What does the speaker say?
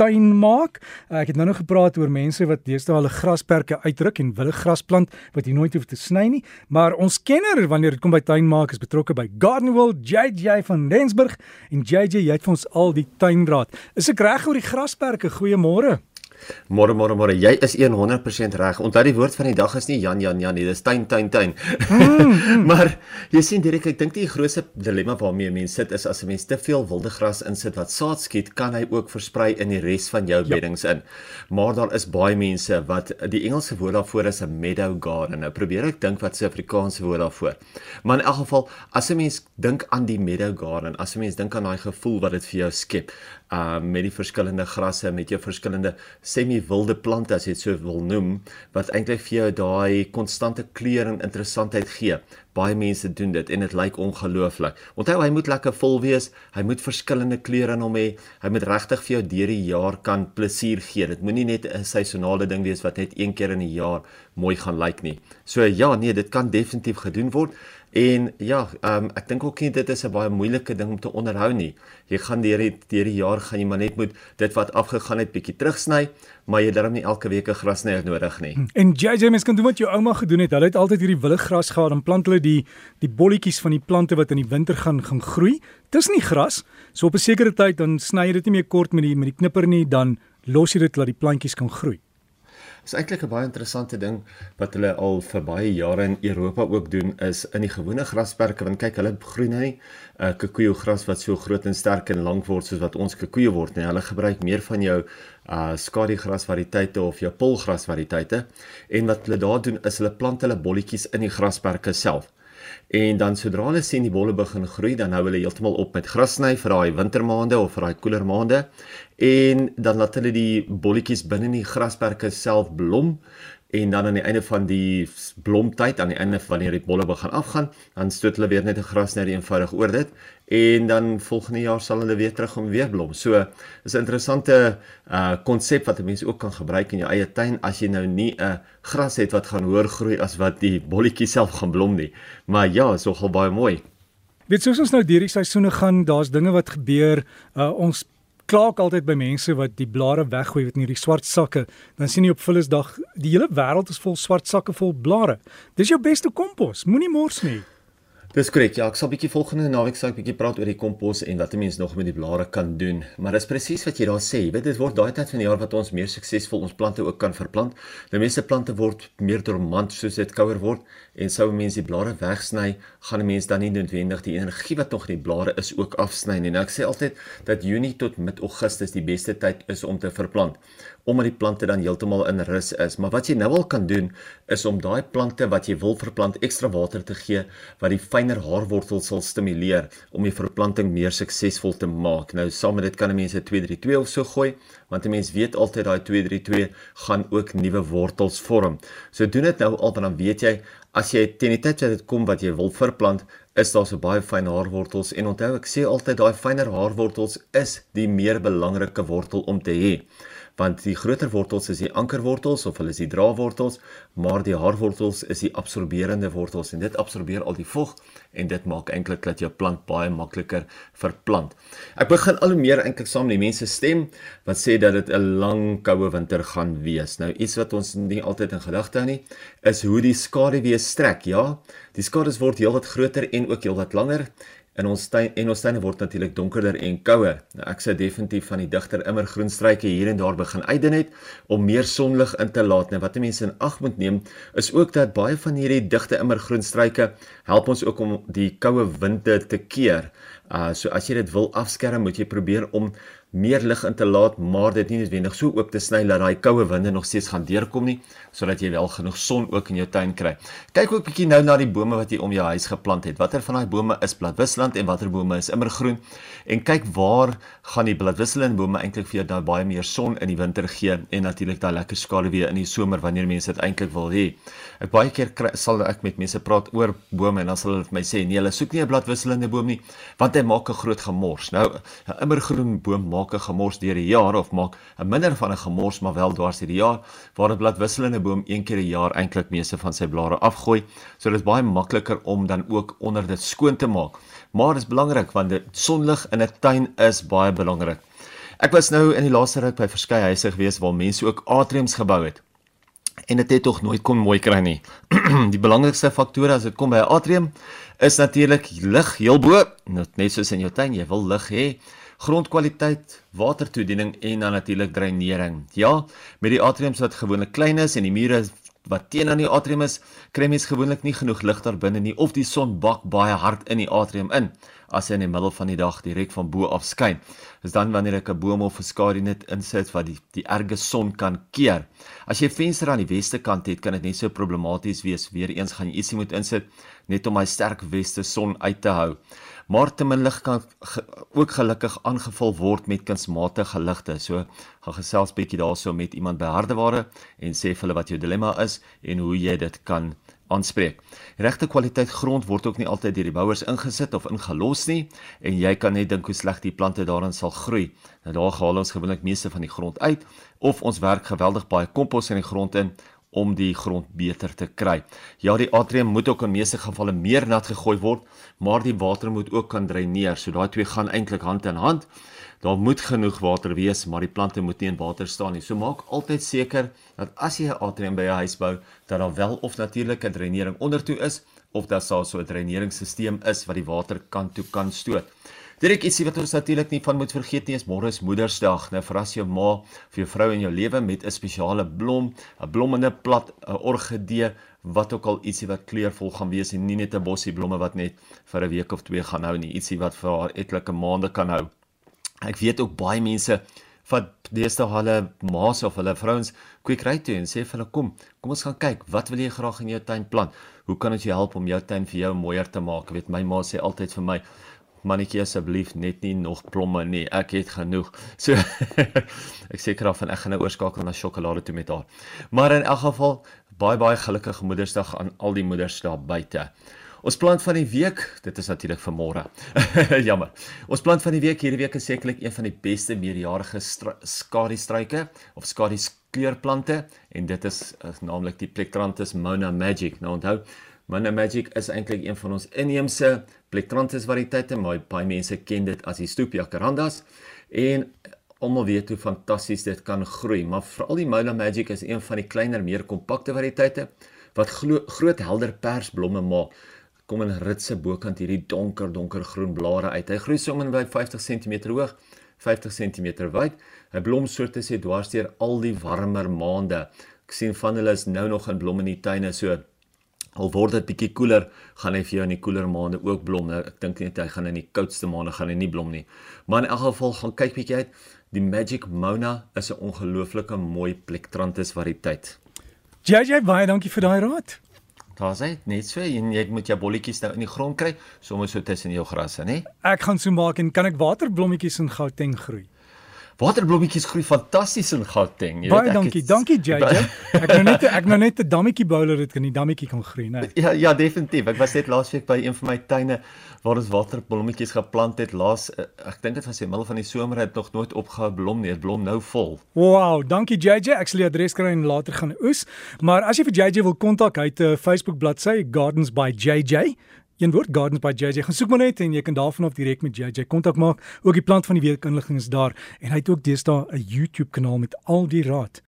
tuin maak. Uh, ek het nou nog gepraat oor mense wat deesdae hulle grasperke uitruk en wille gras plant wat jy nooit hoef te sny nie, maar ons kenner wanneer dit kom by tuin maak is betrokke by Gardenwell JJ van Rensburg en JJ jy het vir ons al die tuinraad. Is ek reg oor die grasperke? Goeiemôre. Môre môre môre, jy is 100% reg. Onthou die woord van die dag is nie Jan Jan Jan nie, dis tuin tuin tuin. Mm, mm. maar jy sien direk ek dink die grootste dilemma waarmee mense sit is as 'n mens te veel wilde gras insit wat saad skiet, kan hy ook versprei in die res van jou ja. beddings in. Maar daar is baie mense wat die Engelse woord daarvoor is 'n meadow garden. Nou probeer ek dink wat se Afrikaanse woord daarvoor. Maar in elk geval, as 'n mens dink aan die meadow garden, as 'n mens dink aan daai gevoel wat dit vir jou skep, uh met die verskillende grasse, met jou verskillende semi-wilde plante as jy dit so wil noem, wat eintlik vir jou daai konstante kleur en interessantheid gee. Baie mense doen dit en dit lyk ongelooflik. Onthou hy moet lekker vol wees, hy moet verskillende kleure in hom hê. Hy moet regtig vir jou deur die jaar kan plesier gee. Dit moenie net 'n seisonale ding wees wat net een keer in die jaar mooi gaan lyk nie. So ja, nee, dit kan definitief gedoen word. En ja, um, ek dink ook nie dit is 'n baie moeilike ding om te onderhou nie. Jy gaan deur die deur die jaar gaan jy maar net moet dit wat afgegaan het bietjie terugsny, maar jy darm nie elke week 'n grasnyer nodig nie. Hm. En JJ mens kan doen wat jou ouma gedoen het. Hulle het altyd hierdie wilde gras gehad en plant hulle die die bolletjies van die plante wat in die winter gaan gaan groei. Dis nie gras. So op 'n sekere tyd dan sny jy dit nie meer kort met die met die knipper nie, dan los jy dit laat die plantjies kan groei is eintlik 'n baie interessante ding wat hulle al vir baie jare in Europa ook doen is in die gewone grasperke want kyk hulle nou nie 'n uh, kikuyu gras wat so groot en sterk en lank word soos wat ons kikuyu word nie hulle gebruik meer van jou uh skadugras variëteite of jou polgras variëteite en wat hulle daar doen is hulle plant hulle bolletjies in die grasperke self En dan sodra hulle sien die bolle begin groei, dan hou hulle heeltemal op met gras sny vir daai wintermaande of vir daai koeler maande. En dan laat hulle die bolletjies binne in die grasperke self blom en dan aan die einde van die blomtyd aan die einde wanneer die bolle begin afgaan, dan stoot hulle weer net 'n grasnyer eenvoudig oor dit en dan volgende jaar sal hulle weer terug om weer blom. So is 'n interessante uh konsep wat mense ook kan gebruik in jou eie tuin as jy nou nie 'n gras het wat gaan hoër groei as wat die bolletjie self gaan blom nie. Maar ja, is nogal baie mooi. Weet soos ons nou deur die seisoene gaan, daar's dinge wat gebeur. Uh ons klaak altyd by mense wat die blare weggooi met hierdie swart sakke. Dan sien jy op Vullisdag, die hele wêreld is vol swart sakke vol blare. Dis jou beste kompos. Moenie mors nie. Dis korrek. Ja, ek sal bietjie volgende naweek sal ek bietjie praat oor die kompos en wat 'n mens nog met die blare kan doen. Maar dis presies wat jy daar sê. Jy weet dit word daai tyd van die jaar wat ons meer suksesvol ons plante ook kan verplant. Die meeste plante word meer dormant soos dit kouer word en sou mense die blare wegsny, gaan 'n mens dan nie noodwendig die energie wat nog in die blare is ook afsny nie. Nou ek sê altyd dat Junie tot mid Augustus die beste tyd is om te verplant omdat die plante dan heeltemal in rus is. Maar wat jy nou al kan doen is om daai plante wat jy wil verplant ekstra water te gee wat die fyner haarwortels sal stimuleer om die verplanting meer suksesvol te maak. Nou saam met dit kan 'n mens 'n 232 of so gooi want 'n mens weet altyd daai 232 gaan ook nuwe wortels vorm. So doen dit nou al dan weet jy as jy teen die tyd wat dit kom wat jy wil verplant is daar so baie fyn haarwortels en onthou ek sê altyd daai fyner haarwortels is die meer belangrike wortel om te hê want die groter wortels is die ankerwortels of hulle is die draadwortels, maar die haarwortels is die absorberende wortels en dit absorbeer al die vog en dit maak eintlik dat jou plant baie makliker verplant. Ek begin al hoe meer eintlik saam met die mense stem wat sê dat dit 'n lang koue winter gaan wees. Nou iets wat ons nie altyd in gedagte hou nie, is hoe die skaduwee strek, ja. Die skadu's word heelwat groter en ook heelwat langer in ons tuin en ons tuine word natuurlik donkerder en kouer. Nou ek sê definitief van die digter immergroen struike hier en daar begin uitdun het om meer sonlig in te laat. Nou wat mense in ag moet neem is ook dat baie van hierdie digte immergroen struike help ons ook om die koue winde te keer. Uh so as jy dit wil afskerm, moet jy probeer om meer lig in te laat, maar dit nie noodwendig so oop te sny dat daai koue winde nog steeds gaan deurkom nie, sodat jy wel genoeg son ook in jou tuin kry. Kyk ook bietjie nou na die bome wat jy om jou huis geplant het. Watter van daai bome is bladwisselend en watter bome is immergroen? En kyk waar gaan die bladwisselende bome eintlik vir jou daai baie meer son in die winter gee en natuurlik daai lekker skaduwee in die somer wanneer mense dit eintlik wil hê. Ek baie keer kry, sal ek met mense praat oor bome en dan sal hulle vir my sê nee, hulle soek nie 'n bladwisselende boom nie, want hy maak 'n groot gemors. Nou, 'n immergroen boom maak maak 'n gemors deur die jaar of maak 'n minder van 'n gemors maar wel dwars deur die jaar waar 'n bladwisselende boom een keer 'n jaar eintlik meeste van sy blare afgooi. So dit is baie makliker om dan ook onder dit skoon te maak. Maar dit is belangrik want die sonlig in 'n tuin is baie belangrik. Ek was nou in die laaste ruk by verskeie huise gewees waar mense ook atriums gebou het. En dit het tog nooit kon mooi kry nie. die belangrikste faktore as dit kom by 'n atrium is natuurlik lig heel bo, net soos in jou tuin, jy wil lig hê grondkwaliteit, watertoediening en dan natuurlik dreinering. Ja, met die atriums wat gewoonlik klein is en die mure wat teen aan die atrium is, kry mens gewoonlik nie genoeg lig daar binne nie of die son bak baie hard in die atrium in as hy in die middel van die dag direk van bo af skyn. Dis dan wanneer ek 'n boom of 'n skadu net insit wat die die erge son kan keer. As jy venster aan die weste kant het, kan dit net so problematies wees. Weereens gaan jy ietsie moet insit net om hy sterk weste son uit te hou maar te min lig kan ge, ook gelukkig aangevul word met kunsmatige ligte. So gaan gesels bietjie daarso met iemand by Hardeware en sê vir hulle wat jou dilemma is en hoe jy dit kan aanspreek. Regte kwaliteit grond word ook nie altyd deur die bouers ingesit of ingelos nie en jy kan net dink hoe sleg die plante daarin sal groei. Nou daar haal ons gewoonlik meeste van die grond uit of ons werk geweldig baie kompos in die grond in om die grond beter te kry. Ja, die atrium moet ook in meeste gevalle meer nat gegooi word, maar die water moet ook kan dreineer. So daai twee gaan eintlik hand in hand. Daar moet genoeg water wees, maar die plante moet nie in water staan nie. So maak altyd seker dat as jy 'n atrium by jou huis bou, dat daar wel of natuurlike dreinering ondertoe is of dat daar so 'n dreineringsstelsel is wat die water kant toe kan stoot. Direk ietsie wat ons natuurlik nie van moet vergeet nie is môre is Moedersdag. Nou verras jou ma vir jou vrou in jou lewe met 'n spesiale blom, 'n blommende plat, 'n orgidee, wat ook al ietsie wat kleurvol gaan wees en nie net 'n bossie blomme wat net vir 'n week of twee gaan hou nie, ietsie wat vir haar etlike maande kan hou. Ek weet ook baie mense wat deesdae hulle ma's of hulle vrouens kweekry toe en sê vir hulle kom, kom ons gaan kyk, wat wil jy graag in jou tuin plant? Hoe kan ons jou help om jou tuin vir jou mooier te maak? Ek weet my ma sê altyd vir my, mannetjie asseblief net nie nog blomme nie. Ek het genoeg. So ek seker af en ek gaan nou oorskakel na sjokolade toe met haar. Maar in elk geval baie baie gelukkige Moedersdag aan al die moeders daar buite. Ons plant van die week, dit is natuurlik vir môre. Jammer. Ons plant van die week hierdie week is sekerlik een van die beste meerjarige skadistruike of skadiskeurplante en dit is, is naamlik die Plectranthus Mona Magic. Nou onthou, Mona Magic is eintlik een van ons inheemse Plectranthus variëteite, maar baie mense ken dit as die stoep jacarandas en almal weet hoe fantasties dit kan groei, maar veral die Mola Magic is een van die kleiner, meer kompakte variëteite wat groot helder persblomme maak. Kom in ritse bokant hierdie donker donker groen blare uit. Hy groei sommer by 50 cm hoog, 50 cm wyd. Hy blom soorte sê dwarsteer al die warmer maande. Ek sien van hulle is nou nog in blom in die tuine so Al word dit bietjie koeler, gaan hy vir jou in die koeler maande ook blom. Nou, ek dink net hy gaan in die koudste maande gaan hy nie blom nie. Maar in elk geval gaan kyk bietjie uit. Die Magic Mona is 'n ongelooflike mooi Plectranthus variëteit. JJ, baie dankie vir daai raad. Daar's hy, net so en jy moet jou bolletjies nou in die grond kry, soms so tussen jou grasse, nê? Ek gaan so maak en kan ek waterblommetjies in Gauteng groei? Waterblommetjies groei fantasties in Gauteng. Jy weet Baie dankie. Het, dankie JJ. Ek nou net ek nou net 'n dammetjie bouler het kan die dammetjie kan groei, né? Nee. Ja, ja, definitief. Ek was net laasweek by een van my tuine waar ons waterblommetjies geplant het. Laas ek dink dit was in die middel van die somer het nog nooit opgehou blom nie. Dit blom nou vol. Wow, dankie JJ. Ek sal die adres kry en later gaan oes. Maar as jy vir JJ wil kontak, hy het 'n Facebook bladsy Gardens by JJ een woord Gardens by JJ. Gaan soek maar net en jy kan daarvan af direk met JJ kontak maak. Ook die plant van die week inligting is daar en hy het ook deesdae 'n YouTube kanaal met al die raad